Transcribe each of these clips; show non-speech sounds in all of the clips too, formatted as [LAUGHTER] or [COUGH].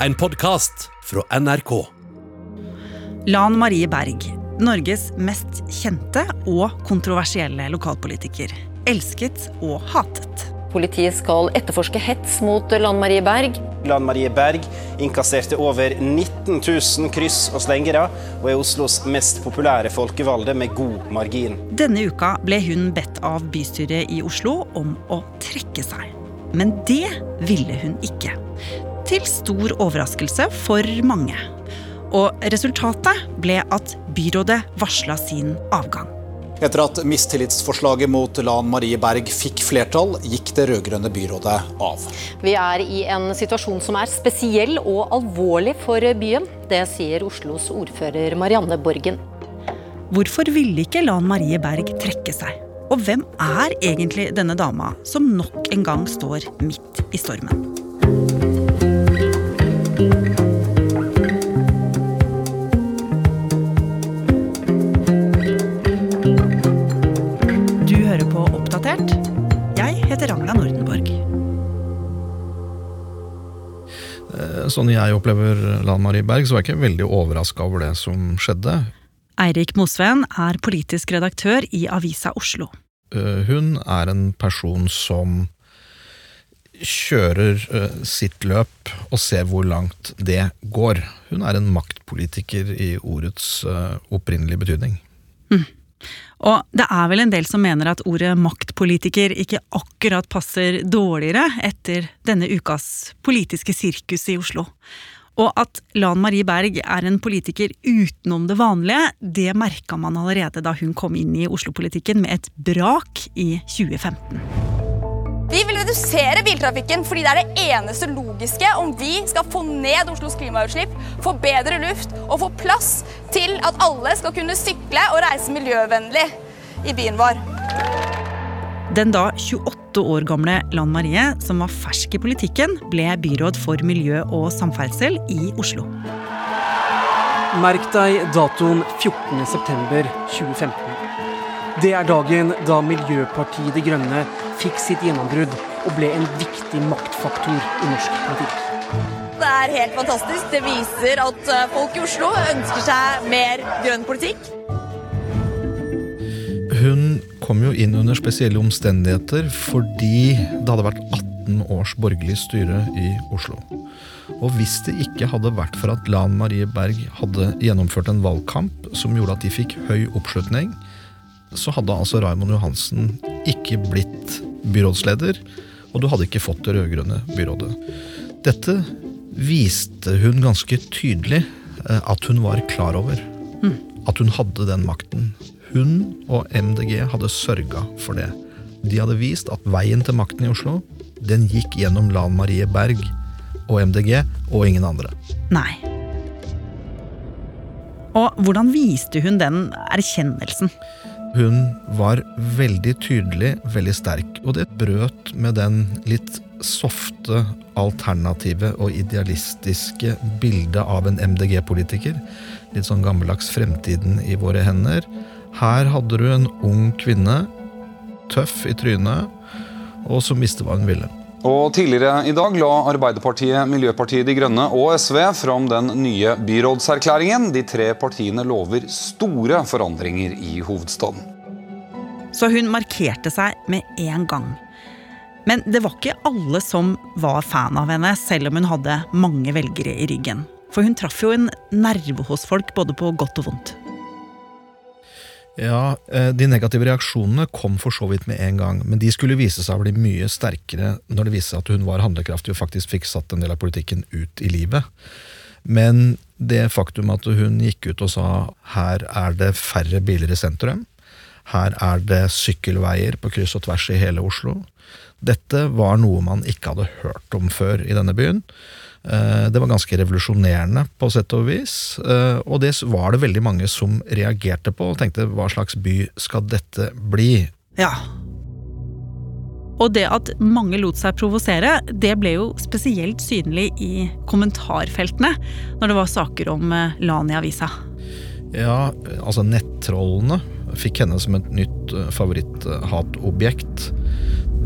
En podkast fra NRK. Lan Marie Berg, Norges mest kjente og kontroversielle lokalpolitiker. Elsket og hatet. Politiet skal etterforske hets mot Lan Marie Berg. Lan Marie Berg innkasserte over 19 000 kryss og slengere, og er Oslos mest populære folkevalgte med god margin. Denne uka ble hun bedt av bystyret i Oslo om å trekke seg. Men det ville hun ikke. Til stor overraskelse for mange. Og resultatet ble at byrådet varsla sin avgang. Etter at mistillitsforslaget mot Lan Marie Berg fikk flertall, gikk det rød-grønne byrådet av. Vi er i en situasjon som er spesiell og alvorlig for byen. Det sier Oslos ordfører Marianne Borgen. Hvorfor ville ikke Lan Marie Berg trekke seg? Og hvem er egentlig denne dama som nok en gang står midt i stormen? Sånn jeg opplever Lan Marie Berg, så var jeg ikke veldig overraska over det som skjedde. Eirik Mosveen er politisk redaktør i Avisa Oslo. Eh, Hun er en person som kjører eh, sitt løp og ser hvor langt det går. Hun er en maktpolitiker i ordets eh, opprinnelige betydning. Og det er vel en del som mener at ordet maktpolitiker ikke akkurat passer dårligere etter denne ukas politiske sirkus i Oslo. Og at Lan Marie Berg er en politiker utenom det vanlige, det merka man allerede da hun kom inn i Oslo-politikken med et brak i 2015. Vi vil redusere biltrafikken fordi det er det eneste logiske om vi skal få ned Oslos klimautslipp, få bedre luft og få plass til at alle skal kunne sykle og reise miljøvennlig i byen vår. Den da 28 år gamle Lan Marie, som var fersk i politikken, ble byråd for miljø og samferdsel i Oslo. Merk deg datoen 14.9.2015. Det er dagen da Miljøpartiet De Grønne fikk sitt gjennombrudd og ble en viktig maktfaktor i norsk politikk. Det er helt fantastisk. Det viser at eh, folk i Oslo ønsker seg mer grønn politikk. Hun kom jo inn under spesielle omstendigheter fordi det hadde vært 18 års borgerlig styre i Oslo. Og hvis det ikke hadde vært for at Lan Marie Berg hadde gjennomført en valgkamp som gjorde at de fikk høy oppslutning, så hadde altså Raymond Johansen ikke blitt byrådsleder, og du hadde ikke fått det rød-grønne byrådet. Dette viste hun ganske tydelig eh, at hun var klar over. At hun hadde den makten. Hun og MDG hadde sørga for det. De hadde vist at veien til makten i Oslo, den gikk gjennom Lan Marie Berg og MDG og ingen andre. Nei. Og hvordan viste hun den erkjennelsen? Hun var veldig tydelig, veldig sterk, og det brøt med den litt softe, alternative og idealistiske bildet av en MDG-politiker. Litt sånn gammeldags 'fremtiden i våre hender'. Her hadde du en ung kvinne, tøff i trynet, og som visste hva hun ville. Og Tidligere i dag la Arbeiderpartiet, Miljøpartiet De Grønne og SV fram den nye byrådserklæringen. De tre partiene lover store forandringer i hovedstaden. Så hun markerte seg med en gang. Men det var ikke alle som var fan av henne, selv om hun hadde mange velgere i ryggen. For hun traff jo en nerve hos folk, både på godt og vondt. Ja, eh, De negative reaksjonene kom for så vidt med en gang, men de skulle vise seg å bli mye sterkere når det viste seg at hun var handlekraftig og faktisk fikk satt en del av politikken ut i livet. Men det faktum at hun gikk ut og sa her er det færre biler i sentrum, her er det sykkelveier på kryss og tvers i hele Oslo, dette var noe man ikke hadde hørt om før i denne byen. Eh, Det var ganske revolusjonerende på sett og vis, eh, og det var det veldig mange som reagerte på og tenkte hva slags by skal dette bli? Ja. Og det at mange lot seg provosere, det ble jo spesielt synlig i kommentarfeltene når det var saker om eh, Lan i avisa. Ja, altså nettrollene fikk henne som et nytt favoritthatobjekt.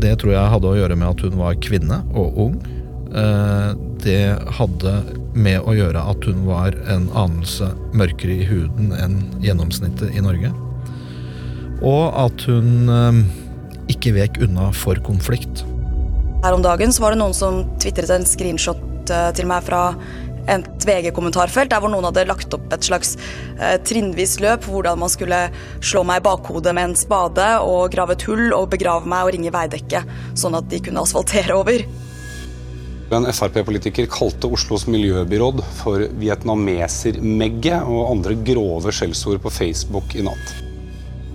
Det tror jeg hadde å gjøre med at hun var kvinne og ung. Det hadde med å gjøre at hun var en anelse mørkere i huden enn gjennomsnittet i Norge. Og at hun eh, ikke vek unna for konflikt. Her om dagen så var det noen som tvitret en screenshot eh, til meg fra et VG-kommentarfelt der hvor noen hadde lagt opp et slags eh, trinnvis løp hvordan man skulle slå meg i bakhodet med en spade og grave et hull og begrave meg og ringe Veidekke, sånn at de kunne asfaltere over. En Frp-politiker kalte Oslos miljøbyråd for vietnameser-Megge og andre grove skjellsord på Facebook i natt.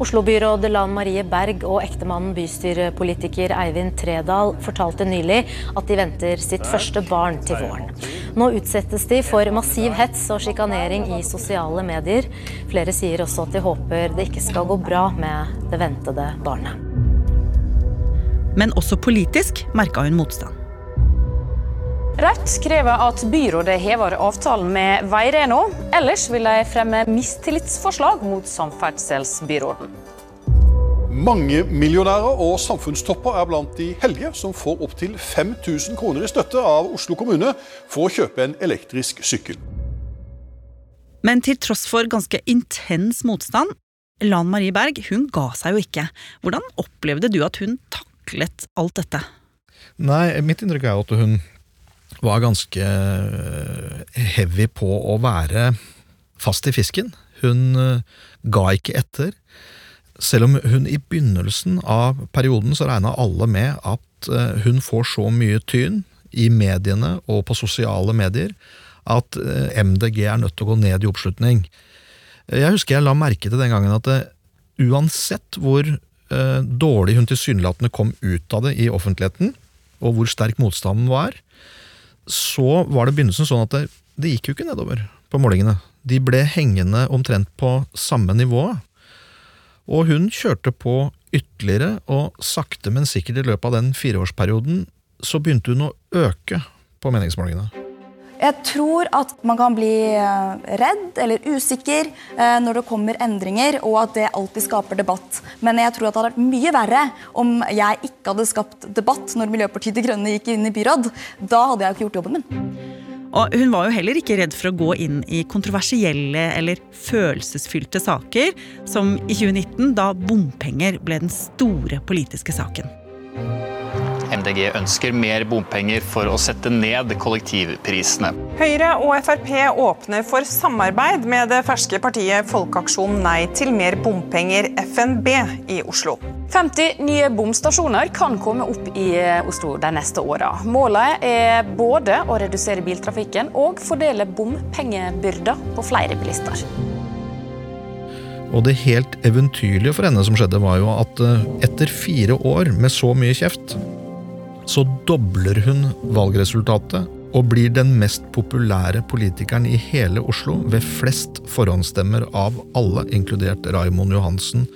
Oslo-byråd Lan Marie Berg og ektemannen bystyrepolitiker Eivind Tredal fortalte nylig at de venter sitt første barn til våren. Nå utsettes de for massiv hets og sjikanering i sosiale medier. Flere sier også at de håper det ikke skal gå bra med det ventede barnet. Men også politisk merka hun motstand. Rødt krever at byrådet hever avtalen med Veireno. Ellers vil de fremme mistillitsforslag mot samferdselsbyråden. Mange millionærer og samfunnstopper er blant de heldige som får opptil 5000 kroner i støtte av Oslo kommune for å kjøpe en elektrisk sykkel. Men til tross for ganske intens motstand, Lan Marie Berg hun ga seg jo ikke. Hvordan opplevde du at hun taklet alt dette? Nei, mitt inntrykk er at hun var ganske eh, heavy på å være fast i fisken. Hun eh, ga ikke etter. Selv om hun i begynnelsen av perioden så regna alle med at eh, hun får så mye tyn i mediene og på sosiale medier at MDG er nødt til å gå ned i oppslutning. Jeg husker jeg la merke til den gangen at det, uansett hvor dårlig hun tilsynelatende kom ut av det i offentligheten, og hvor sterk motstanden var, så var det begynnelsen sånn at det, det gikk jo ikke nedover på målingene. De ble hengende omtrent på samme nivå. Og hun kjørte på ytterligere, og sakte, men sikkert i løpet av den fireårsperioden så begynte hun å øke på meningsmålingene. Jeg tror at man kan bli eh, redd eller usikker eh, når det kommer endringer, og at det alltid skaper debatt. Men jeg tror at det hadde vært mye verre om jeg ikke hadde skapt debatt når Miljøpartiet De Grønne gikk inn i byråd. Da hadde jeg ikke gjort jobben min. Og hun var jo heller ikke redd for å gå inn i kontroversielle eller følelsesfylte saker, som i 2019, da bompenger ble den store politiske saken. MDG ønsker mer bompenger for å sette ned kollektivprisene. Høyre og Frp åpner for samarbeid med det ferske partiet Folkeaksjon nei til mer bompenger, FNB, i Oslo. 50 nye bomstasjoner kan komme opp i Oslo de neste åra. Målet er både å redusere biltrafikken og fordele bompengebyrda på flere bilister. Og det helt eventyrlige for henne som skjedde, var jo at eh, etter fire år med så mye kjeft, så dobler hun valgresultatet og blir den mest populære politikeren i hele Oslo ved flest forhåndsstemmer av alle, inkludert Raimond Johansen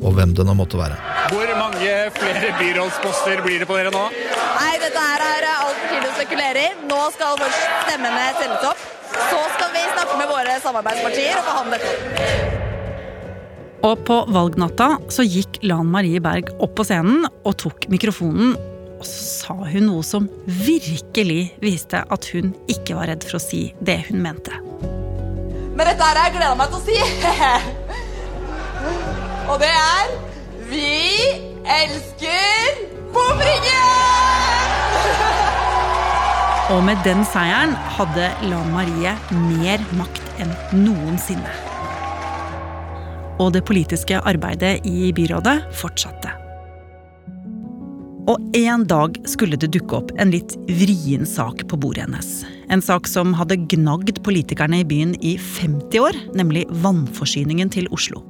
og hvem det nå måtte være. Hvor mange flere byrådsposter blir det på dere nå? Nei, Dette her er altfor tidlig å spekulere i. Nå skal først stemmene telles opp. Så skal vi snakke med våre samarbeidspartier og forhandle dette. Og på valgnatta så gikk Lan Marie Berg opp på scenen og tok mikrofonen og så sa hun noe som virkelig viste at hun ikke var redd for å si det hun mente. Men dette har jeg gleda meg til å si. Og det er Vi elsker bomringen! Og med den seieren hadde Lan Marie mer makt enn noensinne. Og det politiske arbeidet i byrådet fortsatte. Og en dag skulle det dukke opp en litt vrien sak på bordet hennes. En sak som hadde gnagd politikerne i byen i 50 år, nemlig vannforsyningen til Oslo.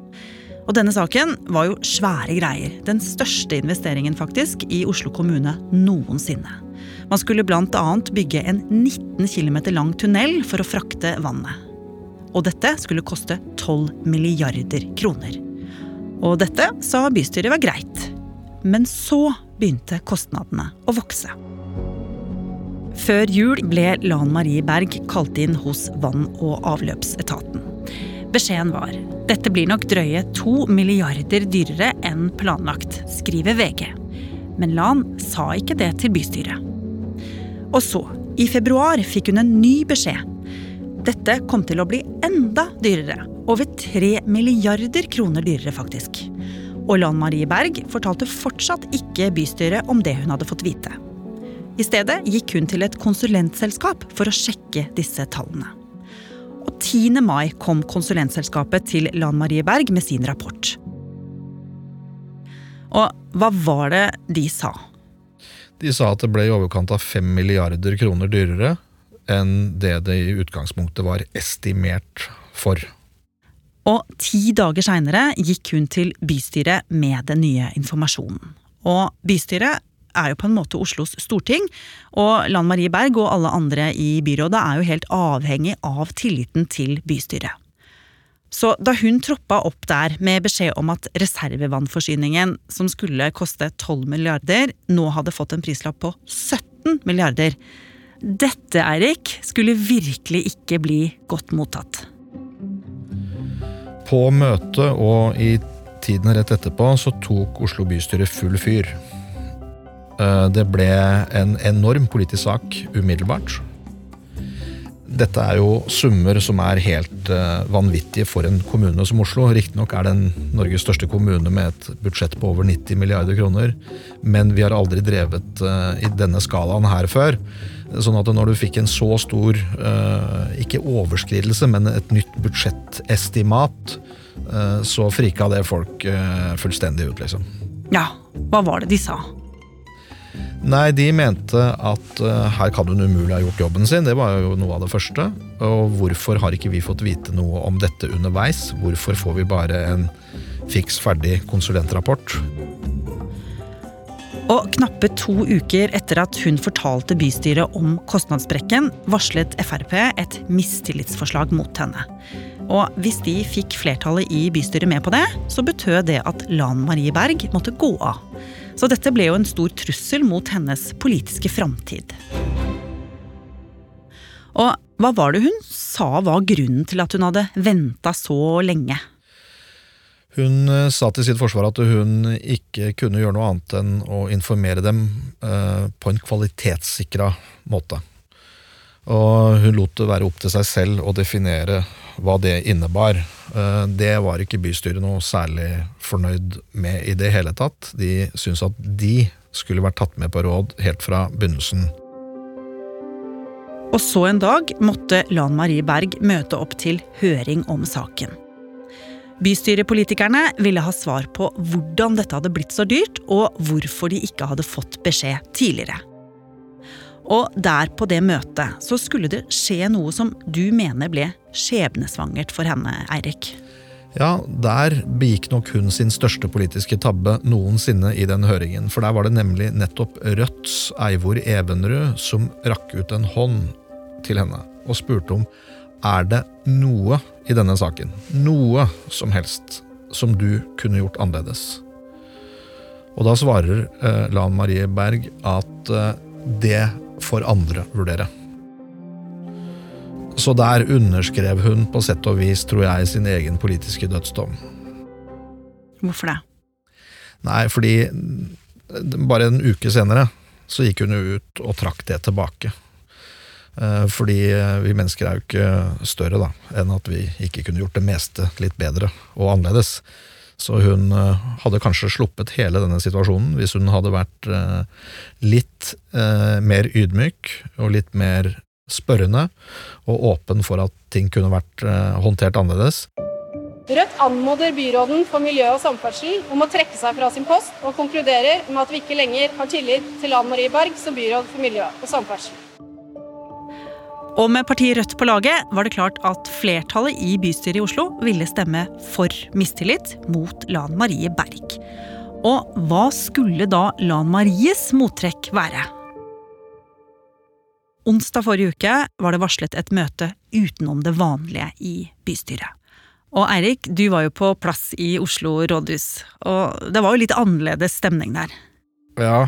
Og denne saken var jo svære greier. Den største investeringen faktisk i Oslo kommune noensinne. Man skulle bl.a. bygge en 19 km lang tunnel for å frakte vannet. Og dette skulle koste 12 milliarder kroner. Og dette sa bystyret var greit. Men så begynte kostnadene å vokse. Før jul ble Lan Marie Berg kalt inn hos vann- og avløpsetaten. Beskjeden var dette blir nok drøye to milliarder dyrere enn planlagt, skriver VG. Men Lan sa ikke det til bystyret. Og så, I februar fikk hun en ny beskjed. Dette kom til å bli enda dyrere. Over tre milliarder kroner dyrere, faktisk. Og Lan Marie Berg fortalte fortsatt ikke bystyret om det hun hadde fått vite. I stedet gikk hun til et konsulentselskap for å sjekke disse tallene. Og 10. mai kom konsulentselskapet til Lan Marie Berg med sin rapport. Og hva var det de sa? De sa at det ble i overkant av 5 milliarder kroner dyrere enn det det i utgangspunktet var estimert for. Og ti dager seinere gikk hun til bystyret med den nye informasjonen. Og bystyret er jo på en måte Oslos storting, og Lan Marie Berg og alle andre i byrådet er jo helt avhengig av tilliten til bystyret. Så da hun troppa opp der med beskjed om at reservevannforsyningen, som skulle koste 12 milliarder, nå hadde fått en prislapp på 17 milliarder Dette, Eirik, skulle virkelig ikke bli godt mottatt. På møtet og i tiden rett etterpå så tok Oslo bystyre full fyr. Eh, det ble en enorm politisk sak umiddelbart. Dette er jo summer som er helt uh, vanvittige for en kommune som Oslo. Riktignok er den Norges største kommune med et budsjett på over 90 milliarder kroner. Men vi har aldri drevet uh, i denne skalaen her før. Sånn at når du fikk en så stor, uh, ikke overskridelse, men et nytt budsjettestimat, så frika det folk fullstendig ut, liksom. Ja, hva var det de sa? Nei, de mente at her kan hun umulig ha gjort jobben sin. Det var jo noe av det første. Og hvorfor har ikke vi fått vite noe om dette underveis? Hvorfor får vi bare en fiks ferdig konsulentrapport? Og knappe to uker etter at hun fortalte bystyret om kostnadssprekken, varslet Frp et mistillitsforslag mot henne. Og hvis de fikk flertallet i bystyret med på det, så betød det at Lan Marie Berg måtte gå av. Så dette ble jo en stor trussel mot hennes politiske framtid. Og hva var det hun sa var grunnen til at hun hadde venta så lenge? Hun eh, sa til sitt forsvar at hun ikke kunne gjøre noe annet enn å informere dem eh, på en kvalitetssikra måte. Og hun lot det være opp til seg selv å definere hva det innebar. Eh, det var ikke bystyret noe særlig fornøyd med i det hele tatt. De syntes at de skulle vært tatt med på råd helt fra begynnelsen. Og så en dag måtte Lan Marie Berg møte opp til høring om saken. Bystyrepolitikerne ville ha svar på hvordan dette hadde blitt så dyrt, og hvorfor de ikke hadde fått beskjed tidligere. Og der på det møtet så skulle det skje noe som du mener ble skjebnesvangert for henne, Eirik. Ja, der begikk nok hun sin største politiske tabbe noensinne i den høringen. For der var det nemlig nettopp Rødts Eivor Evenrud som rakk ut en hånd til henne og spurte om er det noe i denne saken, noe som helst, som du kunne gjort annerledes. Og da svarer eh, Lan Marie Berg at eh, det får andre vurdere. Så der underskrev hun på sett og vis, tror jeg, sin egen politiske dødsdom. Hvorfor det? Nei, fordi bare en uke senere så gikk hun jo ut og trakk det tilbake. Eh, fordi vi mennesker er jo ikke større da, enn at vi ikke kunne gjort det meste litt bedre og annerledes. Så hun eh, hadde kanskje sluppet hele denne situasjonen hvis hun hadde vært eh, litt eh, mer ydmyk og litt mer spørrende og åpen for at ting kunne vært håndtert annerledes. Rødt anmoder byråden for miljø og samferdsel om å trekke seg fra sin post, og konkluderer med at vi ikke lenger har tillit til Ann Marie Berg som byråd for miljø og samferdsel. Og med partiet Rødt på laget var det klart at flertallet i bystyret i Oslo ville stemme for mistillit mot Lan Marie Berg. Og hva skulle da Lan Maries mottrekk være? Onsdag forrige uke var det varslet et møte utenom det vanlige i bystyret. Og Eirik, du var jo på plass i Oslo rådhus, og det var jo litt annerledes stemning der. Ja,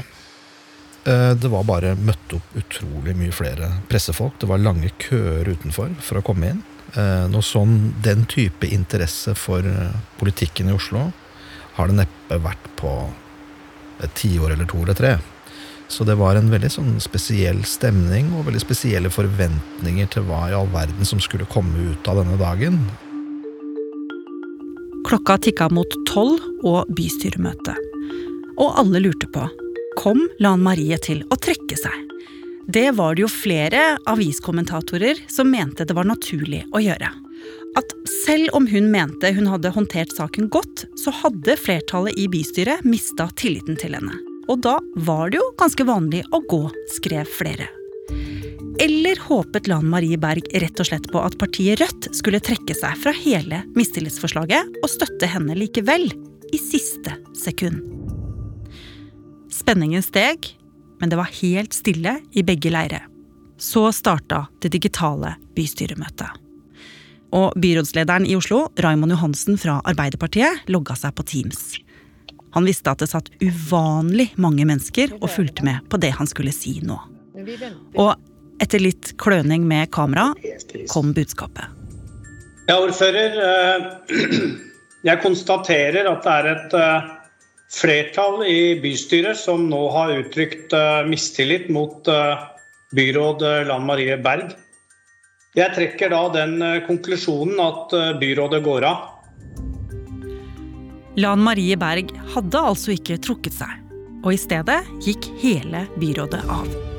det var bare møtt opp utrolig mye flere pressefolk. Det var lange køer utenfor for å komme inn. Eh, noe sånn, Den type interesse for eh, politikken i Oslo har det neppe vært på et tiår eller to eller tre. Så det var en veldig sånn spesiell stemning og veldig spesielle forventninger til hva i all verden som skulle komme ut av denne dagen. Klokka tikka mot tolv og bystyremøte. Og alle lurte på kom Lan Marie til å trekke seg. Det var det jo flere aviskommentatorer som mente det var naturlig å gjøre. At selv om hun mente hun hadde håndtert saken godt, så hadde flertallet i bystyret mista tilliten til henne. Og da var det jo ganske vanlig å gå, skrev flere. Eller håpet Lan Marie Berg rett og slett på at partiet Rødt skulle trekke seg fra hele mistillitsforslaget og støtte henne likevel, i siste sekund? Spenningen steg, men det var helt stille i begge leire. Så starta det digitale bystyremøtet. Og byrådslederen i Oslo, Raymond Johansen fra Arbeiderpartiet, logga seg på Teams. Han visste at det satt uvanlig mange mennesker og fulgte med på det han skulle si nå. Og etter litt kløning med kamera kom budskapet. Ja, ordfører. Eh, [CLEARS THROAT] jeg konstaterer at det er et eh, flertall i bystyret som nå har uttrykt eh, mistillit mot byråd Lan Marie Berg. Jeg trekker da den konklusjonen at byrådet går av. Lan Marie Berg hadde altså ikke trukket seg, og i stedet gikk hele byrådet av.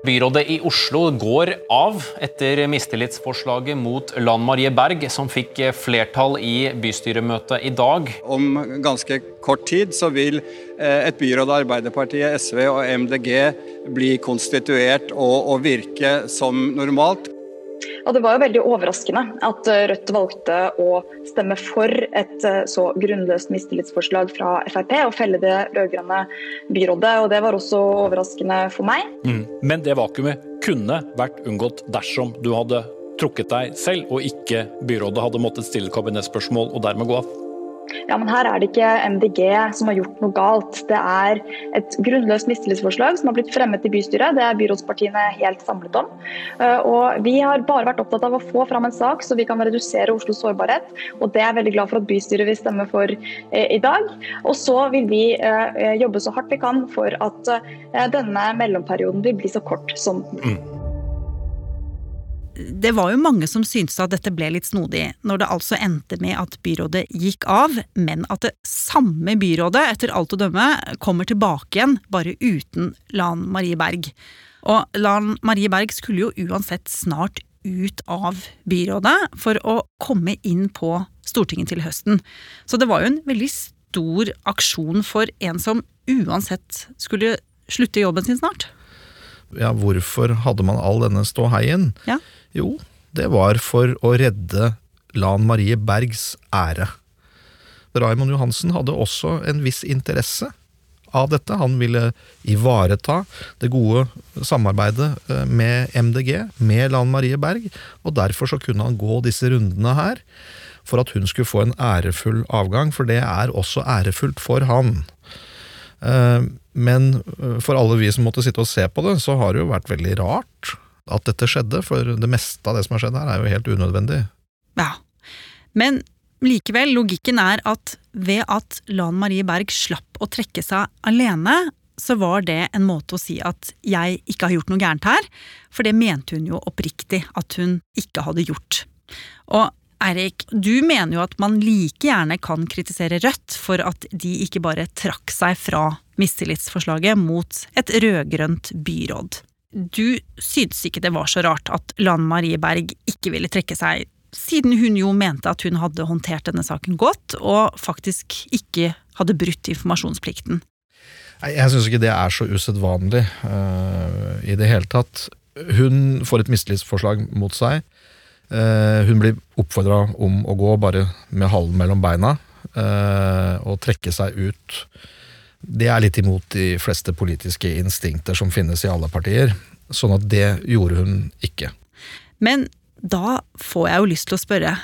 Byrådet i Oslo går av etter mistillitsforslaget mot Lan Marie Berg, som fikk flertall i bystyremøtet i dag. Om ganske kort tid så vil eh, et byråd av Arbeiderpartiet, SV og MDG bli konstituert og, og virke som normalt. Og Det var jo veldig overraskende at eh, Rødt valgte å stemme for et eh, så grunnløst mistillitsforslag fra Frp og felle det rød-grønne byrådet. og Det var også overraskende for meg. Mm. Men det vakuumet kunne vært unngått dersom du hadde trukket deg selv, og ikke byrådet hadde måttet stille kabinettsspørsmål og dermed gå av? Ja, men Her er det ikke MDG som har gjort noe galt. Det er et grunnløst mistillitsforslag som har blitt fremmet i bystyret. Det er byrådspartiene helt samlet om. Eh, og Vi har bare vært opptatt av å få fram en sak så vi kan redusere Oslos sårbarhet. og Det er jeg veldig glad for at bystyret vil stemme for eh, i dag. Og så vil vi eh, jobbe så hardt vi kan for at denne mellomperioden vil bli så kort som mulig. Mm det var jo mange som syntes at dette ble litt snodig, når det altså endte med at byrådet gikk av, men at det samme byrådet, etter alt å dømme, kommer tilbake igjen, bare uten Lan Marie Berg. Og Lan Marie Berg skulle jo uansett snart ut av byrådet for å komme inn på Stortinget til høsten. Så det var jo en veldig stor aksjon for en som uansett skulle slutte jobben sin snart. Ja, hvorfor hadde man all denne ståheien? Ja. Jo, det var for å redde Lan Marie Bergs ære. Raymond Johansen hadde også en viss interesse av dette. Han ville ivareta det gode samarbeidet eh, med MDG, med Lan Marie Berg, og derfor så kunne han gå disse rundene her for at hun skulle få en ærefull avgang, for det er også ærefullt for han. Eh, men eh, for alle vi som måtte sitte og se på det, så har det jo vært veldig rart at dette skjedde, for det meste av det som har skjedd her, er jo helt unødvendig. Ja, men likevel, logikken er at ved at Lan Marie Berg slapp å trekke seg alene, så var det en måte å si at jeg ikke har gjort noe gærent her, for det mente hun jo oppriktig at hun ikke hadde gjort. Og Eirik, du mener jo at man like gjerne kan kritisere Rødt for at de ikke bare trakk seg fra mistillitsforslaget mot et rød-grønt byråd. Du syntes ikke det var så rart at Lan Marie Berg ikke ville trekke seg, siden hun jo mente at hun hadde håndtert denne saken godt, og faktisk ikke hadde brutt informasjonsplikten. Nei, Jeg syns ikke det er så usedvanlig uh, i det hele tatt. Hun får et mistillitsforslag mot seg. Uh, hun blir oppfordra om å gå bare med halen mellom beina uh, og trekke seg ut det er litt imot de fleste politiske instinkter som finnes i alle partier. Sånn at det gjorde hun ikke. Men da får jeg jo lyst til å spørre,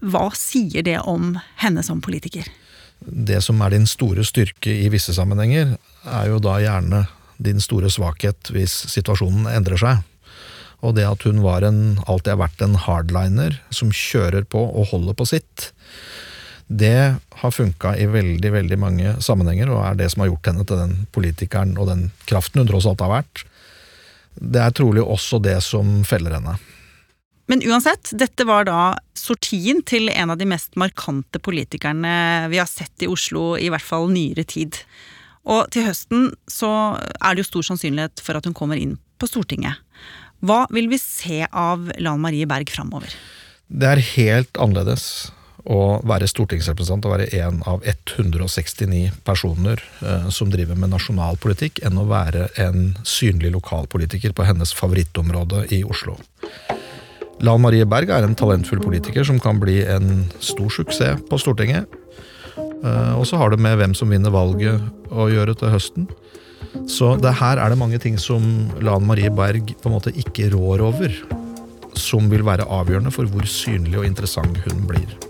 hva sier det om henne som politiker? Det som er din store styrke i visse sammenhenger, er jo da gjerne din store svakhet hvis situasjonen endrer seg. Og det at hun var en, alltid har vært en hardliner som kjører på og holder på sitt, Det har funka i veldig veldig mange sammenhenger, og er det som har gjort henne til den politikeren og den kraften hun tross alt har vært. Det er trolig også det som feller henne. Men uansett, dette var da sortien til en av de mest markante politikerne vi har sett i Oslo i hvert fall nyere tid. Og til høsten så er det jo stor sannsynlighet for at hun kommer inn på Stortinget. Hva vil vi se av Lan Marie Berg framover? Det er helt annerledes å være stortingsrepresentant og være en av 169 personer eh, som driver med nasjonalpolitikk, enn å være en synlig lokalpolitiker på hennes favorittområde i Oslo. Lan Marie Berg er en talentfull politiker som kan bli en stor suksess på Stortinget. Eh, og så har det med hvem som vinner valget å gjøre til høsten. Så det her er det mange ting som Lan Marie Berg på en måte ikke rår over, som vil være avgjørende for hvor synlig og interessant hun blir.